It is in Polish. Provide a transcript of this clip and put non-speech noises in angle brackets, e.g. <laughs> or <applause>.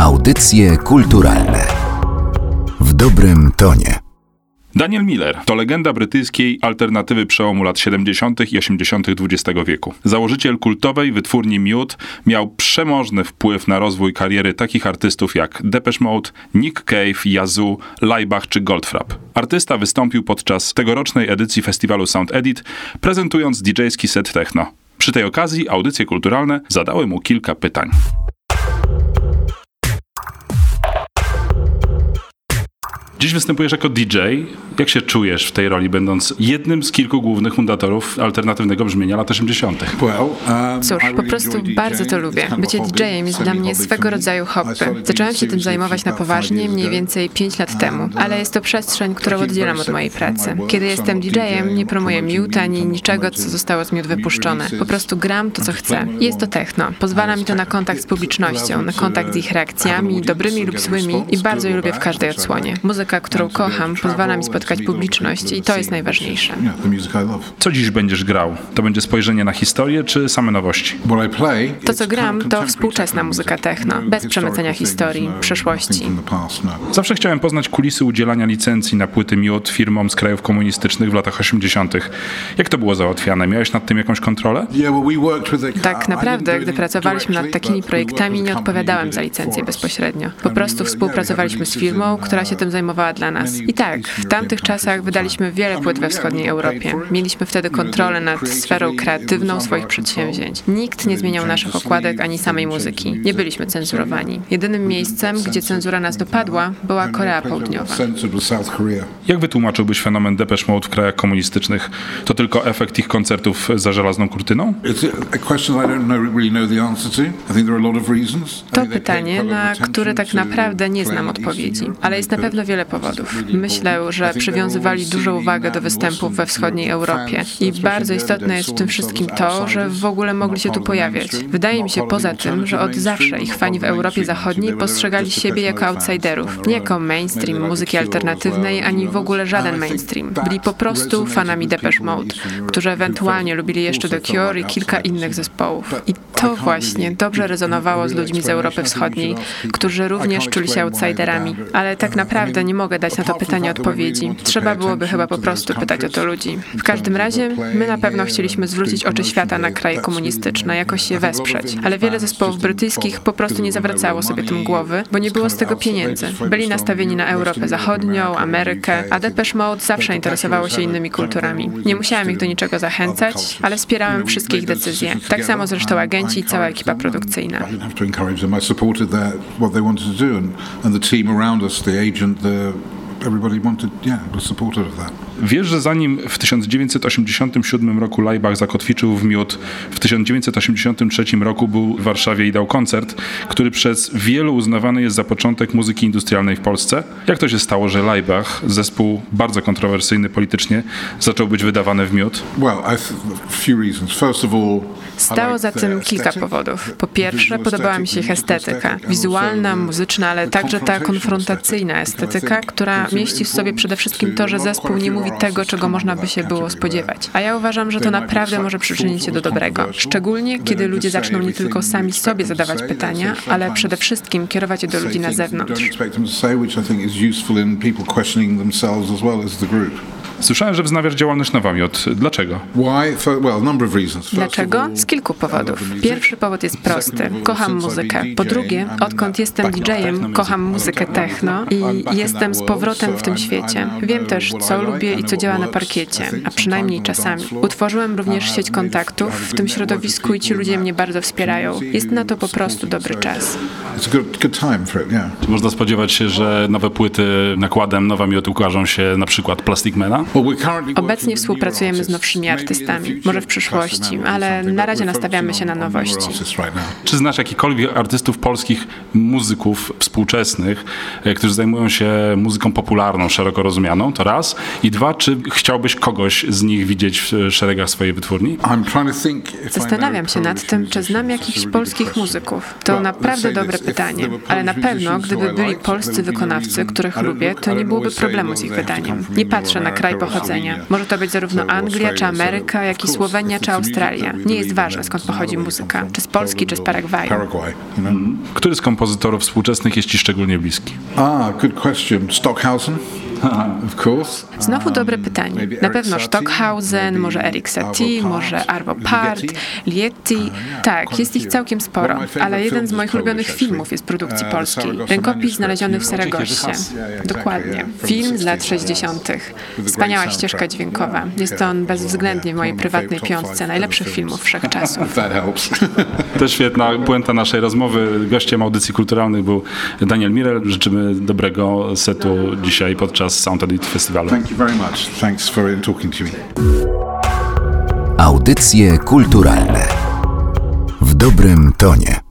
Audycje kulturalne w dobrym tonie. Daniel Miller to legenda brytyjskiej alternatywy przełomu lat 70. i 80. XX wieku. Założyciel kultowej wytwórni Mute miał przemożny wpływ na rozwój kariery takich artystów jak Depeche Mode, Nick Cave, Yazoo, Laibach czy Goldfrapp. Artysta wystąpił podczas tegorocznej edycji festiwalu Sound Edit, prezentując DJ-ski set techno. Przy tej okazji audycje kulturalne zadały mu kilka pytań. Dziś występujesz jako DJ. Jak się czujesz w tej roli, będąc jednym z kilku głównych fundatorów alternatywnego brzmienia lat 80.? Um, Cóż, po prostu bardzo to lubię. Bycie DJ-em jest dla mnie swego rodzaju hobby. Zacząłem się tym zajmować na poważnie mniej więcej 5 lat temu, ale jest to przestrzeń, którą oddzielam od mojej pracy. Kiedy jestem DJ-em, nie promuję Mute ani niczego, co zostało z Mute wypuszczone. Po prostu gram to, co chcę. Jest to techno. Pozwala mi to na kontakt z publicznością, na kontakt z ich reakcjami, dobrymi lub złymi i bardzo je lubię w każdej odsłonie. Muzyka muzyka, którą kocham, pozwala mi spotkać publiczność i to jest najważniejsze. Co dziś będziesz grał? To będzie spojrzenie na historię czy same nowości? To, co gram, to współczesna muzyka techno, bez przemycenia historii, przeszłości. No. Zawsze chciałem poznać kulisy udzielania licencji na płyty miód firmom z krajów komunistycznych w latach 80. Jak to było załatwiane? Miałeś nad tym jakąś kontrolę? Tak naprawdę, gdy pracowaliśmy nad takimi projektami, nie odpowiadałem za licencję bezpośrednio. Po prostu współpracowaliśmy z firmą, która się tym zajmowała dla nas. I tak, w tamtych czasach wydaliśmy wiele płyt we wschodniej Europie. Mieliśmy wtedy kontrolę nad sferą kreatywną swoich przedsięwzięć. Nikt nie zmieniał naszych okładek ani samej muzyki. Nie byliśmy cenzurowani. Jedynym miejscem, gdzie cenzura nas dopadła, była Korea Południowa. Jak wytłumaczyłbyś fenomen Depeche Mode w krajach komunistycznych? To tylko efekt ich koncertów za żelazną kurtyną? To pytanie, na które tak naprawdę nie znam odpowiedzi, ale jest na pewno wiele powodów. Myślę, że przywiązywali dużą uwagę do występów we wschodniej Europie i bardzo istotne jest w tym wszystkim to, że w ogóle mogli się tu pojawiać. Wydaje mi się poza tym, że od zawsze ich fani w Europie Zachodniej postrzegali siebie jako outsiderów, nie jako mainstream muzyki alternatywnej, ani w ogóle żaden mainstream. Byli po prostu fanami Depeche Mode, którzy ewentualnie lubili jeszcze The Cure i kilka innych zespołów. I to właśnie dobrze rezonowało z ludźmi z Europy Wschodniej, którzy również czuli się outsiderami, ale tak naprawdę nie mogę dać na to pytanie odpowiedzi. Trzeba byłoby chyba po prostu pytać o to ludzi. W każdym razie, my na pewno chcieliśmy zwrócić oczy świata na kraje komunistyczne, jakoś je wesprzeć. Ale wiele zespołów brytyjskich po prostu nie zawracało sobie tym głowy, bo nie było z tego pieniędzy. Byli nastawieni na Europę Zachodnią, Amerykę, a Depeche Mode zawsze interesowało się innymi kulturami. Nie musiałem ich do niczego zachęcać, ale wspierałem wszystkie ich decyzje. Tak samo zresztą agenci i cała ekipa produkcyjna everybody wanted, yeah, was supportive of that. Wiesz, że zanim w 1987 roku Leibach zakotwiczył w miód, w 1983 roku był w Warszawie i dał koncert, który przez wielu uznawany jest za początek muzyki industrialnej w Polsce. Jak to się stało, że Leibach, zespół bardzo kontrowersyjny politycznie, zaczął być wydawany w miód? Stało za tym kilka powodów. Po pierwsze, podobała mi się ich estetyka. Wizualna, muzyczna, ale także ta konfrontacyjna estetyka, która mieści w sobie przede wszystkim to, że zespół nie mówi tego, czego można by się było spodziewać. A ja uważam, że to naprawdę może przyczynić się do dobrego. Szczególnie, kiedy ludzie zaczną nie tylko sami sobie zadawać pytania, ale przede wszystkim kierować je do ludzi na zewnątrz. Słyszałem, że wznawiasz działalność na Wamiot. Dlaczego? Dlaczego? Z kilku powodów. Pierwszy powód jest prosty. Kocham muzykę. Po drugie, odkąd jestem DJ-em, kocham muzykę techno i jestem z powrotem w tym świecie. Wiem też, co lubię i co działa na parkiecie, a przynajmniej czasami. Utworzyłem również sieć kontaktów w tym środowisku i ci ludzie mnie bardzo wspierają. Jest na to po prostu dobry czas. Czy można spodziewać się, że nowe płyty nakładem Nowa Miot ukażą się na przykład Plasticmana? Obecnie współpracujemy z nowszymi artystami, może w przyszłości, ale na razie nastawiamy się na nowości. Czy znasz jakikolwiek artystów polskich, muzyków współczesnych, e, którzy zajmują się muzyką popularną, szeroko rozumianą? To raz. I dwa, czy chciałbyś kogoś z nich widzieć w szeregach swojej wytwórni? Zastanawiam się nad tym, czy znam jakichś polskich muzyków. To naprawdę dobre pytanie, ale na pewno, gdyby byli polscy wykonawcy, których lubię, to nie byłoby problemu z ich wydaniem. Nie patrzę na kraj pochodzenia. Może to być zarówno Anglia czy Ameryka, jak i Słowenia czy Australia. Nie jest ważne, skąd pochodzi muzyka. Czy z Polski, czy z Paragwaju. Który z kompozytorów współczesnych jest Ci szczególnie bliski? Ah, good question. Stockhausen. Znowu dobre pytanie. Na pewno Stockhausen, może Eric Satie, może Arvo Part, Lietti. Tak, jest ich całkiem sporo, ale jeden z moich ulubionych filmów jest produkcji polskiej. Rękopis znaleziony w Saragossie. Dokładnie. Film z lat 60. Wspaniała ścieżka dźwiękowa. Jest on bezwzględnie w mojej prywatnej piątce najlepszych filmów wszechczasów. <laughs> <laughs> To świetna puenta naszej rozmowy. Gościem audycji kulturalnych był Daniel Mirel. Życzymy dobrego setu dzisiaj podczas Sound Edit Festiwalu. Thank you very much. Thanks for talking to me. Audycje kulturalne w dobrym tonie.